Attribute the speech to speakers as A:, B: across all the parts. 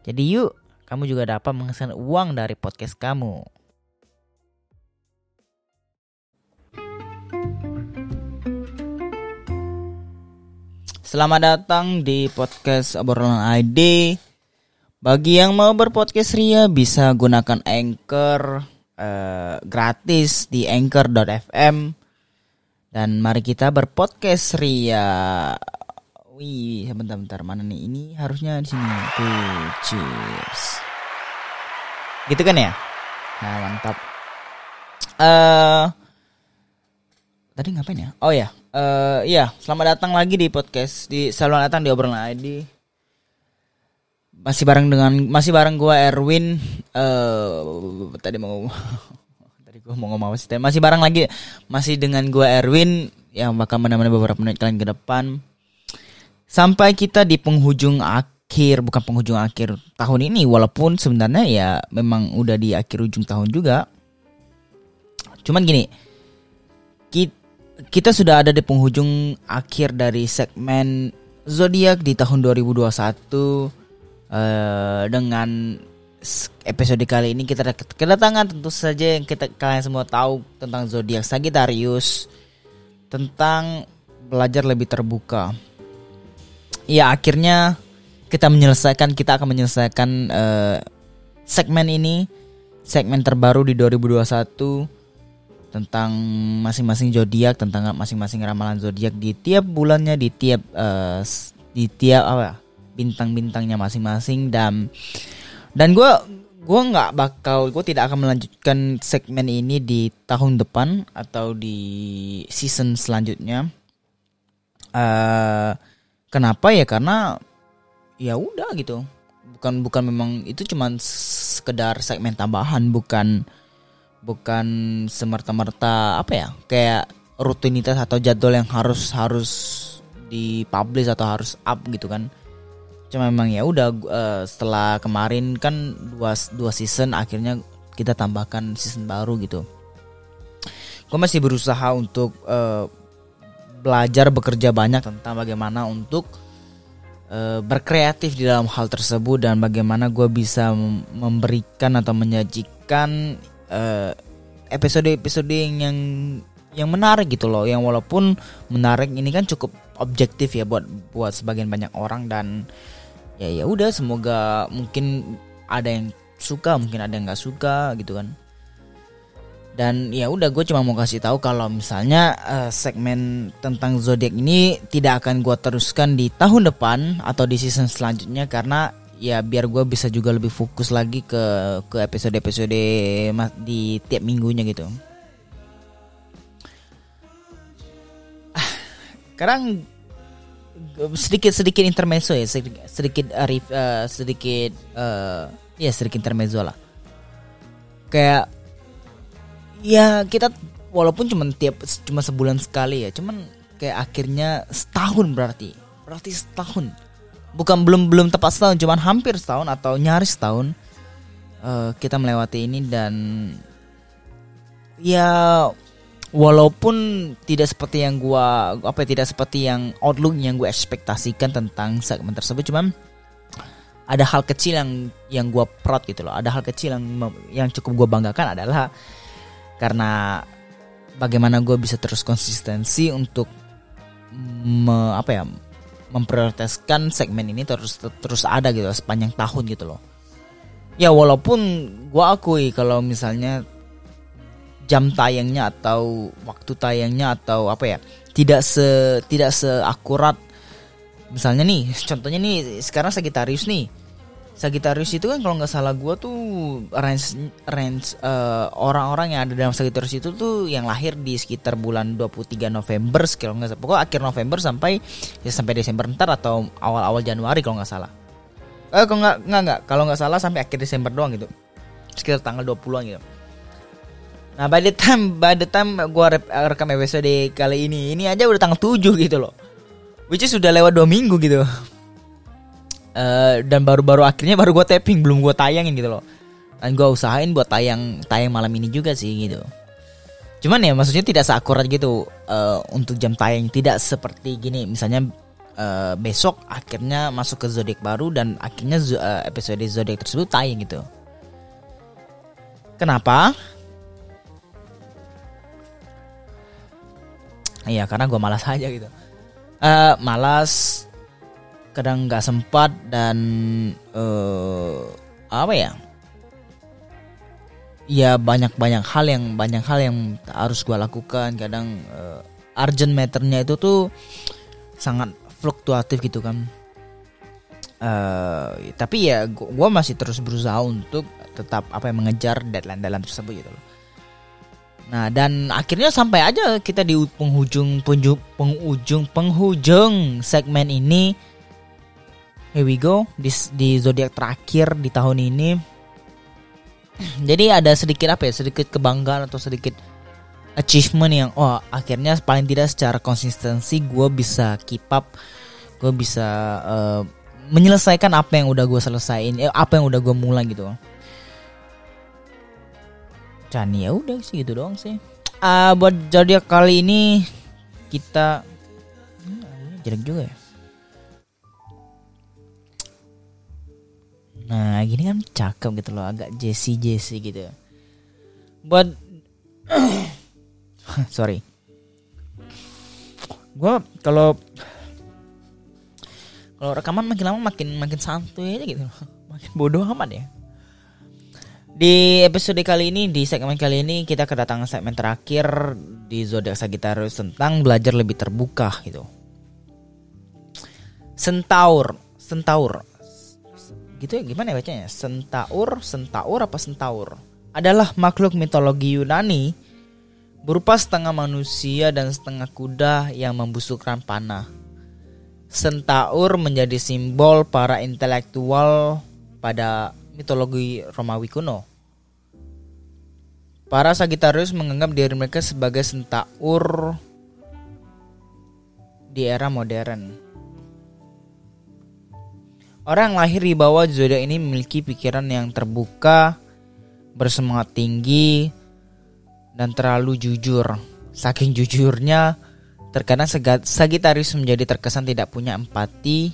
A: Jadi yuk, kamu juga dapat menghasilkan uang dari podcast kamu. Selamat datang di podcast obrolan ID. Bagi yang mau berpodcast ria bisa gunakan Anchor eh, gratis di anchor.fm dan mari kita berpodcast ria. Wih, bentar-bentar mana nih? Ini harusnya di sini. Tuh, cheers. Gitu kan ya? Nah, mantap. Eh uh, tadi ngapain ya? Oh ya, uh, iya, selamat datang lagi di podcast di selamat datang di obrolan ID. Masih bareng dengan masih bareng gua Erwin. Uh, tadi mau tadi gua mau ngomong apa sih? Masih bareng lagi masih dengan gua Erwin yang bakal menemani beberapa menit kalian ke depan. Sampai kita di penghujung akhir, bukan penghujung akhir tahun ini walaupun sebenarnya ya memang udah di akhir ujung tahun juga. Cuman gini, kita kita sudah ada di penghujung akhir dari segmen zodiak di tahun 2021 uh, dengan episode kali ini kita kedatangan tentu saja yang kita kalian semua tahu tentang zodiak Sagittarius tentang belajar lebih terbuka. Ya akhirnya kita menyelesaikan kita akan menyelesaikan uh, segmen ini segmen terbaru di 2021 tentang masing-masing zodiak tentang masing-masing ramalan zodiak di tiap bulannya di tiap uh, di tiap apa bintang-bintangnya masing-masing. Dan dan gue gue nggak bakal gue tidak akan melanjutkan segmen ini di tahun depan atau di season selanjutnya. Uh, kenapa ya? Karena ya udah gitu. Bukan bukan memang itu cuma sekedar segmen tambahan bukan bukan semerta-merta apa ya? Kayak rutinitas atau jadwal yang harus harus dipublish atau harus up gitu kan. Cuma memang ya udah uh, setelah kemarin kan dua dua season akhirnya kita tambahkan season baru gitu. Gue masih berusaha untuk uh, belajar bekerja banyak tentang bagaimana untuk uh, berkreatif di dalam hal tersebut dan bagaimana gue bisa memberikan atau menyajikan uh, episode-episode yang yang menarik gitu loh. Yang walaupun menarik ini kan cukup objektif ya buat buat sebagian banyak orang dan ya ya udah semoga mungkin ada yang suka mungkin ada yang nggak suka gitu kan dan ya udah gue cuma mau kasih tahu kalau misalnya uh, segmen tentang zodiak ini tidak akan gue teruskan di tahun depan atau di season selanjutnya karena ya biar gue bisa juga lebih fokus lagi ke ke episode episode di tiap minggunya gitu. Ah, sekarang sedikit sedikit intermezzo ya sedikit sedikit arif uh, sedikit uh, ya sedikit intermezzo lah. Kayak ya kita walaupun cuma tiap cuma sebulan sekali ya cuman kayak akhirnya setahun berarti. Berarti setahun. Bukan belum belum tepat setahun cuman hampir setahun atau nyaris setahun uh, kita melewati ini dan ya walaupun tidak seperti yang gua apa tidak seperti yang outlook yang gue ekspektasikan tentang segmen tersebut cuman ada hal kecil yang yang gue proud gitu loh. Ada hal kecil yang yang cukup gue banggakan adalah karena bagaimana gue bisa terus konsistensi untuk me, apa ya memprioritaskan segmen ini terus terus ada gitu sepanjang tahun gitu loh. ya walaupun gua akui kalau misalnya jam tayangnya atau waktu tayangnya atau apa ya tidak se tidak seakurat misalnya nih contohnya nih sekarang Sagittarius nih Sagittarius itu kan kalau nggak salah gue tuh range range uh, orang-orang yang ada dalam Sagittarius itu tuh yang lahir di sekitar bulan 23 November kalau nggak salah pokoknya akhir November sampai ya sampai Desember ntar atau awal-awal Januari kalau nggak salah. Eh kalau nggak nggak nggak kalau nggak salah sampai akhir Desember doang gitu. Sekitar tanggal 20-an gitu. Nah by the time by the time gue rekam episode kali ini ini aja udah tanggal 7 gitu loh. Which is sudah lewat dua minggu gitu uh, dan baru-baru akhirnya baru gue tapping belum gue tayangin gitu loh. Dan gue usahain buat tayang tayang malam ini juga sih gitu. Cuman ya maksudnya tidak seakurat gitu uh, untuk jam tayang. Tidak seperti gini misalnya uh, besok akhirnya masuk ke zodiak baru dan akhirnya uh, episode zodiak tersebut tayang gitu. Kenapa? Iya karena gue malas aja gitu. Uh, Malas kadang nggak sempat dan uh, apa ya? Ya banyak banyak hal yang banyak hal yang harus gue lakukan. Kadang uh, urgent matternya itu tuh sangat fluktuatif gitu kan. Uh, tapi ya gue masih terus berusaha untuk tetap apa yang mengejar deadline deadline tersebut gitu loh. Nah dan akhirnya sampai aja kita di penghujung penghujung penghujung penghujung segmen ini Here we go di, di zodiak terakhir di tahun ini. Jadi ada sedikit apa ya? Sedikit kebanggaan atau sedikit achievement yang oh akhirnya paling tidak secara konsistensi gue bisa keep up, gue bisa uh, menyelesaikan apa yang udah gue selesaiin, eh, apa yang udah gue mulai gitu. Dan ya udah sih gitu doang sih. Uh, buat zodiak kali ini kita hmm, jelek juga ya. Nah gini kan cakep gitu loh Agak Jesse Jesse gitu. Buat Sorry. Gue kalau kalau rekaman makin lama makin makin santuy aja gitu Makin bodoh amat ya. Di episode kali ini, di segmen kali ini kita kedatangan segmen terakhir di zodiak Sagittarius tentang belajar lebih terbuka gitu. Centaur, Centaur gitu ya gimana ya bacanya Centaur Centaur apa Centaur adalah makhluk mitologi Yunani berupa setengah manusia dan setengah kuda yang membusukkan panah. Centaur menjadi simbol para intelektual pada mitologi Romawi kuno. Para Sagittarius menganggap diri mereka sebagai centaur di era modern. Orang lahir di bawah zodiak ini memiliki pikiran yang terbuka, bersemangat tinggi, dan terlalu jujur. Saking jujurnya, terkadang Sagittarius menjadi terkesan tidak punya empati,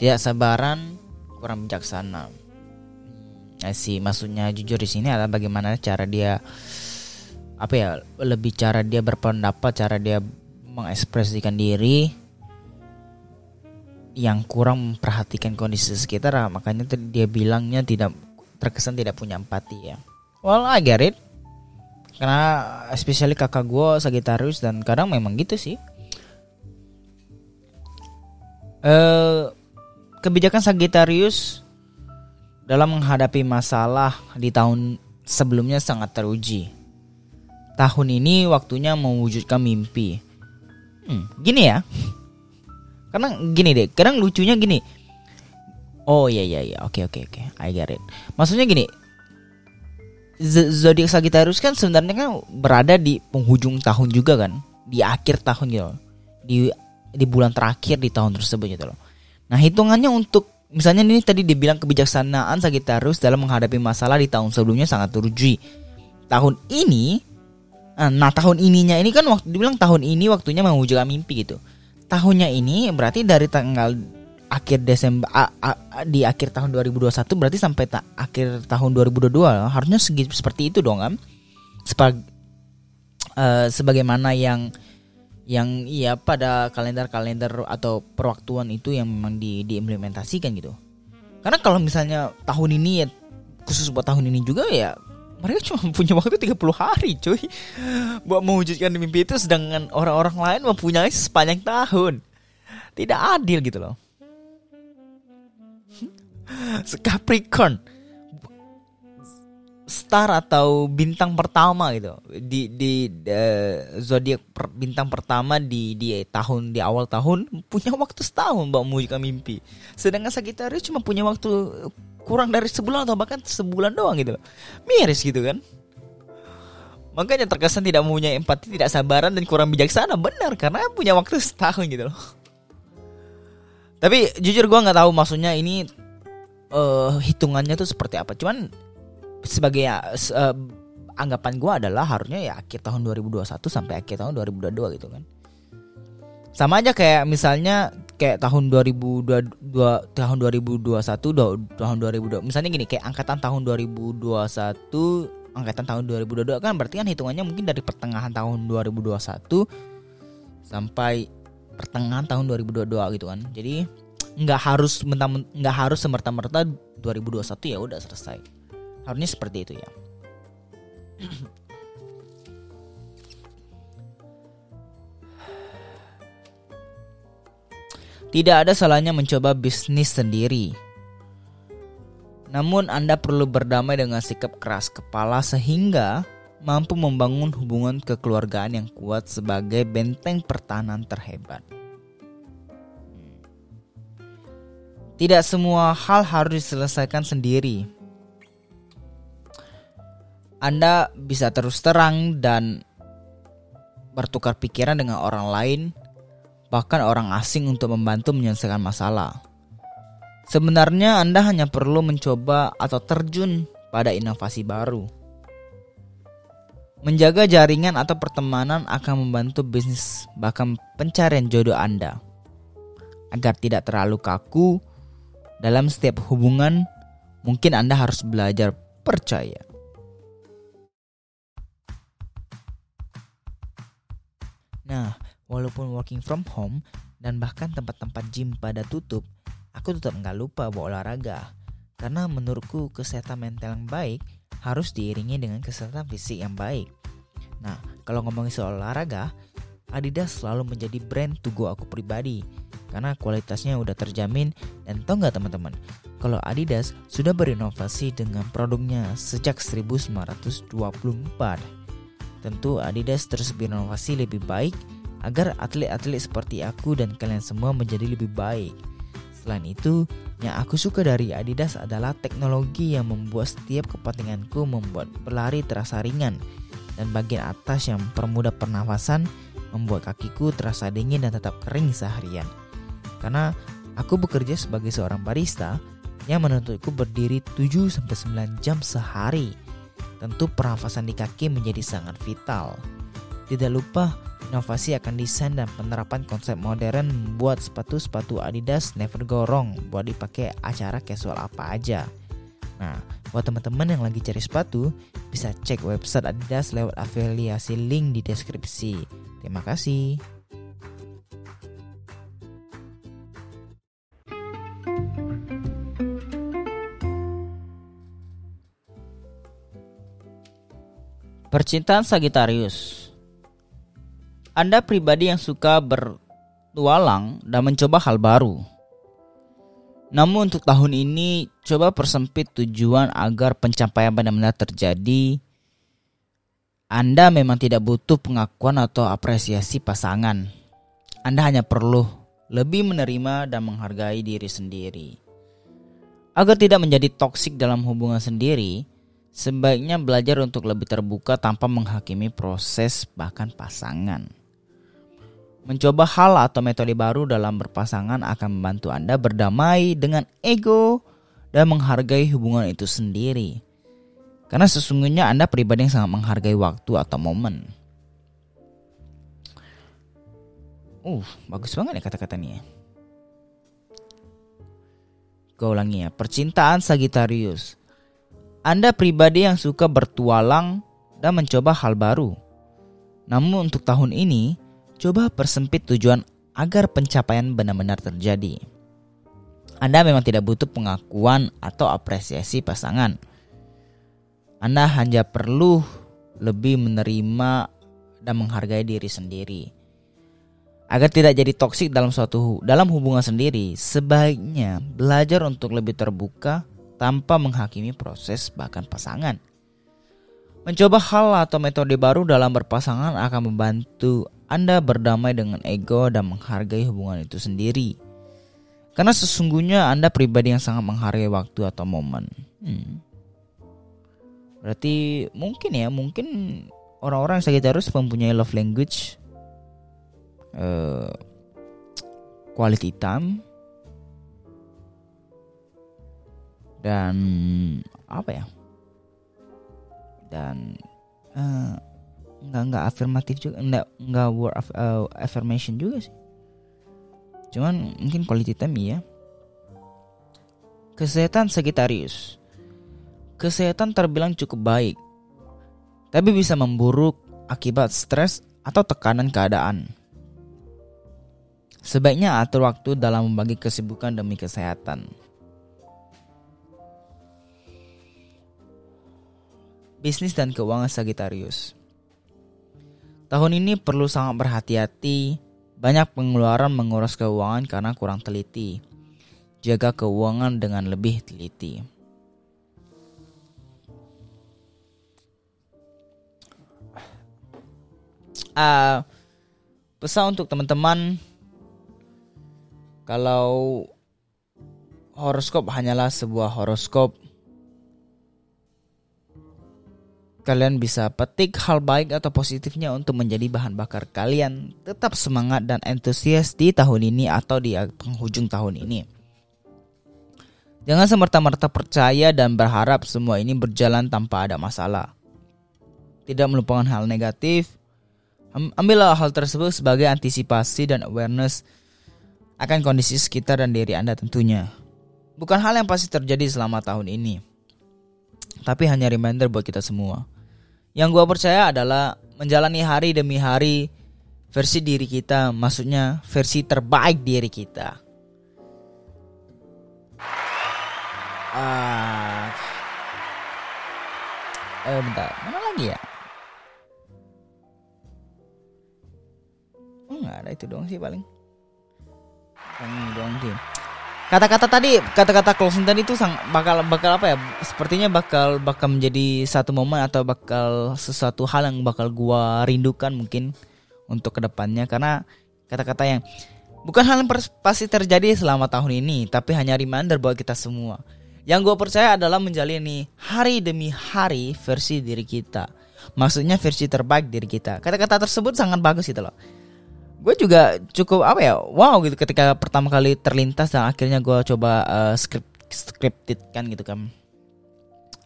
A: tidak sabaran, kurang bijaksana. Sih, maksudnya jujur di sini adalah bagaimana cara dia apa ya, lebih cara dia berpendapat, cara dia mengekspresikan diri yang kurang memperhatikan kondisi sekitar ah, makanya dia bilangnya tidak terkesan tidak punya empati ya. Well I get it. Karena especially kakak gue Sagittarius dan kadang memang gitu sih. Uh, kebijakan Sagittarius dalam menghadapi masalah di tahun sebelumnya sangat teruji. Tahun ini waktunya mewujudkan mimpi. Hmm, gini ya karena gini deh, kadang lucunya gini. Oh iya iya iya, oke oke oke, I get it. Maksudnya gini, zodiak Sagittarius kan sebenarnya kan berada di penghujung tahun juga kan, di akhir tahun gitu, di di bulan terakhir di tahun tersebut gitu loh. Nah hitungannya untuk misalnya ini tadi dibilang kebijaksanaan Sagittarius dalam menghadapi masalah di tahun sebelumnya sangat teruji. Tahun ini, nah tahun ininya ini kan waktu dibilang tahun ini waktunya mewujudkan mimpi gitu tahunnya ini berarti dari tanggal akhir Desember a, a, a, di akhir tahun 2021 berarti sampai ta, akhir tahun 2022 harusnya segi, seperti itu dong kan Sepag, uh, sebagaimana yang yang iya pada kalender-kalender atau perwaktuan itu yang memang di diimplementasikan gitu. Karena kalau misalnya tahun ini ya khusus buat tahun ini juga ya mereka cuma punya waktu 30 hari cuy. Buat mewujudkan mimpi itu sedangkan orang-orang lain mempunyai sepanjang tahun. Tidak adil gitu loh. Capricorn. Star atau bintang pertama gitu. Di di uh, zodiak per, bintang pertama di di tahun di awal tahun punya waktu setahun buat mewujudkan mimpi. Sedangkan Sagittarius cuma punya waktu kurang dari sebulan atau bahkan sebulan doang gitu miris gitu kan. Makanya terkesan tidak mempunyai empati tidak sabaran dan kurang bijaksana. Benar karena punya waktu setahun gitu loh. Tapi jujur gue nggak tahu maksudnya ini uh, hitungannya tuh seperti apa. Cuman sebagai uh, anggapan gue adalah harusnya ya akhir tahun 2021 sampai akhir tahun 2022 gitu kan. Sama aja kayak misalnya kayak tahun 2022 tahun 2021 tahun 2002 misalnya gini kayak angkatan tahun 2021 angkatan tahun 2022 kan berarti kan hitungannya mungkin dari pertengahan tahun 2021 sampai pertengahan tahun 2022 gitu kan. Jadi nggak harus nggak harus semerta-merta 2021 ya udah selesai. Harusnya seperti itu ya Tidak ada salahnya mencoba bisnis sendiri. Namun Anda perlu berdamai dengan sikap keras kepala sehingga mampu membangun hubungan kekeluargaan yang kuat sebagai benteng pertahanan terhebat. Tidak semua hal harus diselesaikan sendiri. Anda bisa terus terang dan bertukar pikiran dengan orang lain bahkan orang asing untuk membantu menyelesaikan masalah. Sebenarnya Anda hanya perlu mencoba atau terjun pada inovasi baru. Menjaga jaringan atau pertemanan akan membantu bisnis bahkan pencarian jodoh Anda. Agar tidak terlalu kaku dalam setiap hubungan, mungkin Anda harus belajar percaya. Walaupun working from home dan bahkan tempat-tempat gym pada tutup, aku tetap nggak lupa bawa olahraga. Karena menurutku kesehatan mental yang baik harus diiringi dengan kesehatan fisik yang baik. Nah, kalau ngomongin soal olahraga, Adidas selalu menjadi brand to aku pribadi karena kualitasnya udah terjamin dan tau nggak teman-teman kalau Adidas sudah berinovasi dengan produknya sejak 1924 tentu Adidas terus berinovasi lebih baik agar atlet-atlet seperti aku dan kalian semua menjadi lebih baik. Selain itu, yang aku suka dari Adidas adalah teknologi yang membuat setiap kepentinganku membuat berlari terasa ringan dan bagian atas yang mempermudah pernafasan membuat kakiku terasa dingin dan tetap kering seharian. Karena aku bekerja sebagai seorang barista yang menuntutku berdiri 7-9 jam sehari. Tentu pernafasan di kaki menjadi sangat vital. Tidak lupa Inovasi akan desain dan penerapan konsep modern membuat sepatu-sepatu Adidas never go wrong buat dipakai acara casual apa aja. Nah, buat teman-teman yang lagi cari sepatu, bisa cek website Adidas lewat afiliasi link di deskripsi. Terima kasih. Percintaan Sagittarius anda pribadi yang suka bertualang dan mencoba hal baru. Namun untuk tahun ini coba persempit tujuan agar pencapaian benar-benar terjadi. Anda memang tidak butuh pengakuan atau apresiasi pasangan. Anda hanya perlu lebih menerima dan menghargai diri sendiri. Agar tidak menjadi toksik dalam hubungan sendiri, sebaiknya belajar untuk lebih terbuka tanpa menghakimi proses bahkan pasangan. Mencoba hal atau metode baru dalam berpasangan akan membantu Anda berdamai dengan ego dan menghargai hubungan itu sendiri. Karena sesungguhnya Anda pribadi yang sangat menghargai waktu atau momen. Uh, bagus banget ya kata-kata ini ya. Gue ulangi ya, percintaan Sagittarius. Anda pribadi yang suka bertualang dan mencoba hal baru. Namun untuk tahun ini, Coba persempit tujuan agar pencapaian benar-benar terjadi. Anda memang tidak butuh pengakuan atau apresiasi pasangan. Anda hanya perlu lebih menerima dan menghargai diri sendiri. Agar tidak jadi toksik dalam suatu dalam hubungan sendiri, sebaiknya belajar untuk lebih terbuka tanpa menghakimi proses bahkan pasangan. Mencoba hal atau metode baru dalam berpasangan akan membantu Anda berdamai dengan ego dan menghargai hubungan itu sendiri. Karena sesungguhnya Anda pribadi yang sangat menghargai waktu atau momen. Hmm. Berarti mungkin ya, mungkin orang-orang Sagittarius mempunyai love language uh, quality time dan apa ya dan uh, nggak nggak afirmatif juga nggak nggak word of, uh, affirmation juga sih cuman mungkin quality time ya kesehatan Sagittarius kesehatan terbilang cukup baik tapi bisa memburuk akibat stres atau tekanan keadaan Sebaiknya atur waktu dalam membagi kesibukan demi kesehatan. Bisnis dan keuangan Sagittarius. Tahun ini perlu sangat berhati-hati, banyak pengeluaran menguras keuangan karena kurang teliti. Jaga keuangan dengan lebih teliti. Uh, pesan untuk teman-teman kalau horoskop hanyalah sebuah horoskop, kalian bisa petik hal baik atau positifnya untuk menjadi bahan bakar kalian tetap semangat dan antusias di tahun ini atau di penghujung tahun ini. Jangan semerta-merta percaya dan berharap semua ini berjalan tanpa ada masalah. Tidak melupakan hal negatif, ambillah hal tersebut sebagai antisipasi dan awareness akan kondisi sekitar dan diri Anda tentunya. Bukan hal yang pasti terjadi selama tahun ini. Tapi hanya reminder buat kita semua. Yang gue percaya adalah menjalani hari demi hari versi diri kita, maksudnya versi terbaik diri kita. Ah, eh bentar, mana lagi ya? Oh, nggak ada itu doang sih paling. Ini doang tim. Kata-kata tadi, kata-kata closing tadi itu sang bakal bakal apa ya? Sepertinya bakal bakal menjadi satu momen atau bakal sesuatu hal yang bakal gua rindukan mungkin untuk ke depannya karena kata-kata yang bukan hal yang pasti terjadi selama tahun ini, tapi hanya reminder buat kita semua. Yang gue percaya adalah menjalani hari demi hari versi diri kita. Maksudnya versi terbaik diri kita. Kata-kata tersebut sangat bagus gitu loh gue juga cukup apa ya wow gitu ketika pertama kali terlintas dan akhirnya gue coba uh, script scripted kan gitu kan.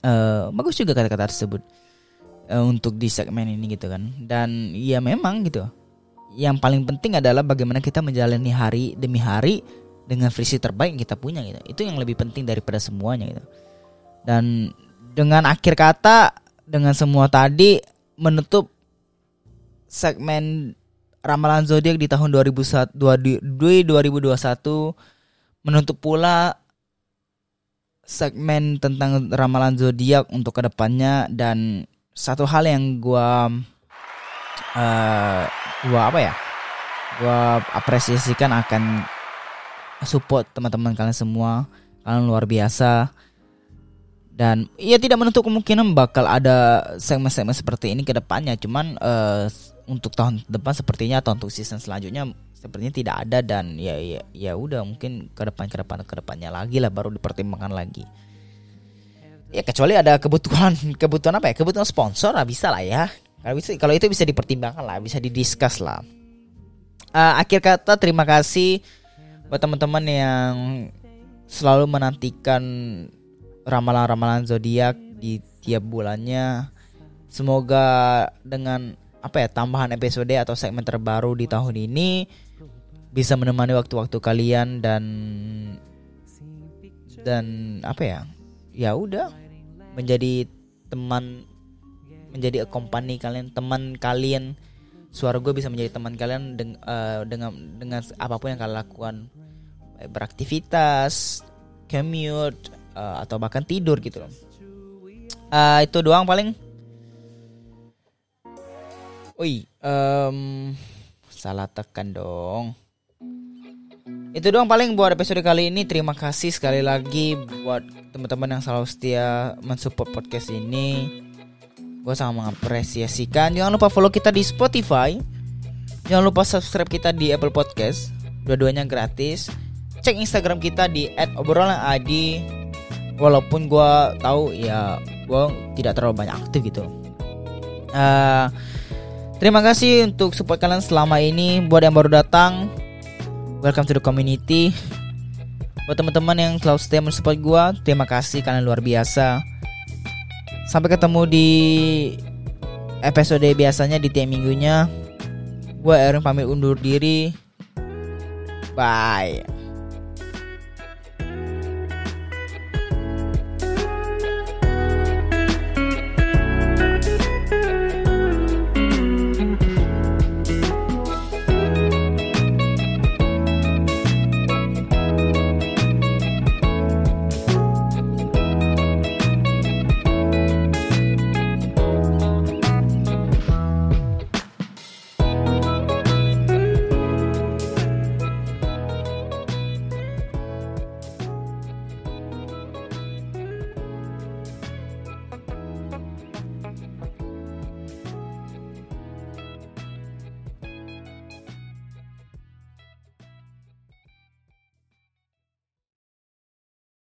A: Uh, bagus juga kata-kata tersebut uh, untuk di segmen ini gitu kan. Dan ya memang gitu yang paling penting adalah bagaimana kita menjalani hari demi hari dengan versi terbaik yang kita punya gitu. Itu yang lebih penting daripada semuanya gitu. Dan dengan akhir kata dengan semua tadi menutup segmen ramalan zodiak di tahun 2001 2021 menutup pula segmen tentang ramalan zodiak untuk ke depannya dan satu hal yang gua uh, gua apa ya gua apresiasikan akan support teman-teman kalian semua kalian luar biasa dan ya tidak menutup kemungkinan bakal ada segmen-segmen seperti ini ke depannya. Cuman uh, untuk tahun depan sepertinya atau untuk season selanjutnya sepertinya tidak ada dan ya ya ya udah mungkin ke depan ke depan ke depannya lagi lah baru dipertimbangkan lagi. Ya kecuali ada kebutuhan kebutuhan apa ya? Kebutuhan sponsor lah bisa lah ya. Kalau bisa kalau itu bisa dipertimbangkan lah bisa didiskus lah. Uh, akhir kata terima kasih buat teman-teman yang selalu menantikan ramalan-ramalan zodiak di tiap bulannya. Semoga dengan apa ya tambahan episode atau segmen terbaru di tahun ini bisa menemani waktu-waktu kalian dan dan apa ya ya udah menjadi teman menjadi company kalian teman kalian. Suara gue bisa menjadi teman kalian deng, uh, dengan dengan apa pun yang kalian lakukan. Beraktivitas commute uh, atau bahkan tidur gitu loh uh, itu doang paling Oi, um, salah tekan dong. Itu doang paling buat episode kali ini. Terima kasih sekali lagi buat teman-teman yang selalu setia mensupport podcast ini. Gue sangat mengapresiasikan. Jangan lupa follow kita di Spotify. Jangan lupa subscribe kita di Apple Podcast. Dua-duanya gratis. Cek Instagram kita di @obrolanadi. Walaupun gue tahu ya gue tidak terlalu banyak aktif gitu. Uh, Terima kasih untuk support kalian selama ini. Buat yang baru datang, welcome to the community. Buat teman-teman yang selalu setia mensupport gue, terima kasih kalian luar biasa. Sampai ketemu di episode biasanya di tiap minggunya. Gue Erin pamit undur diri. Bye.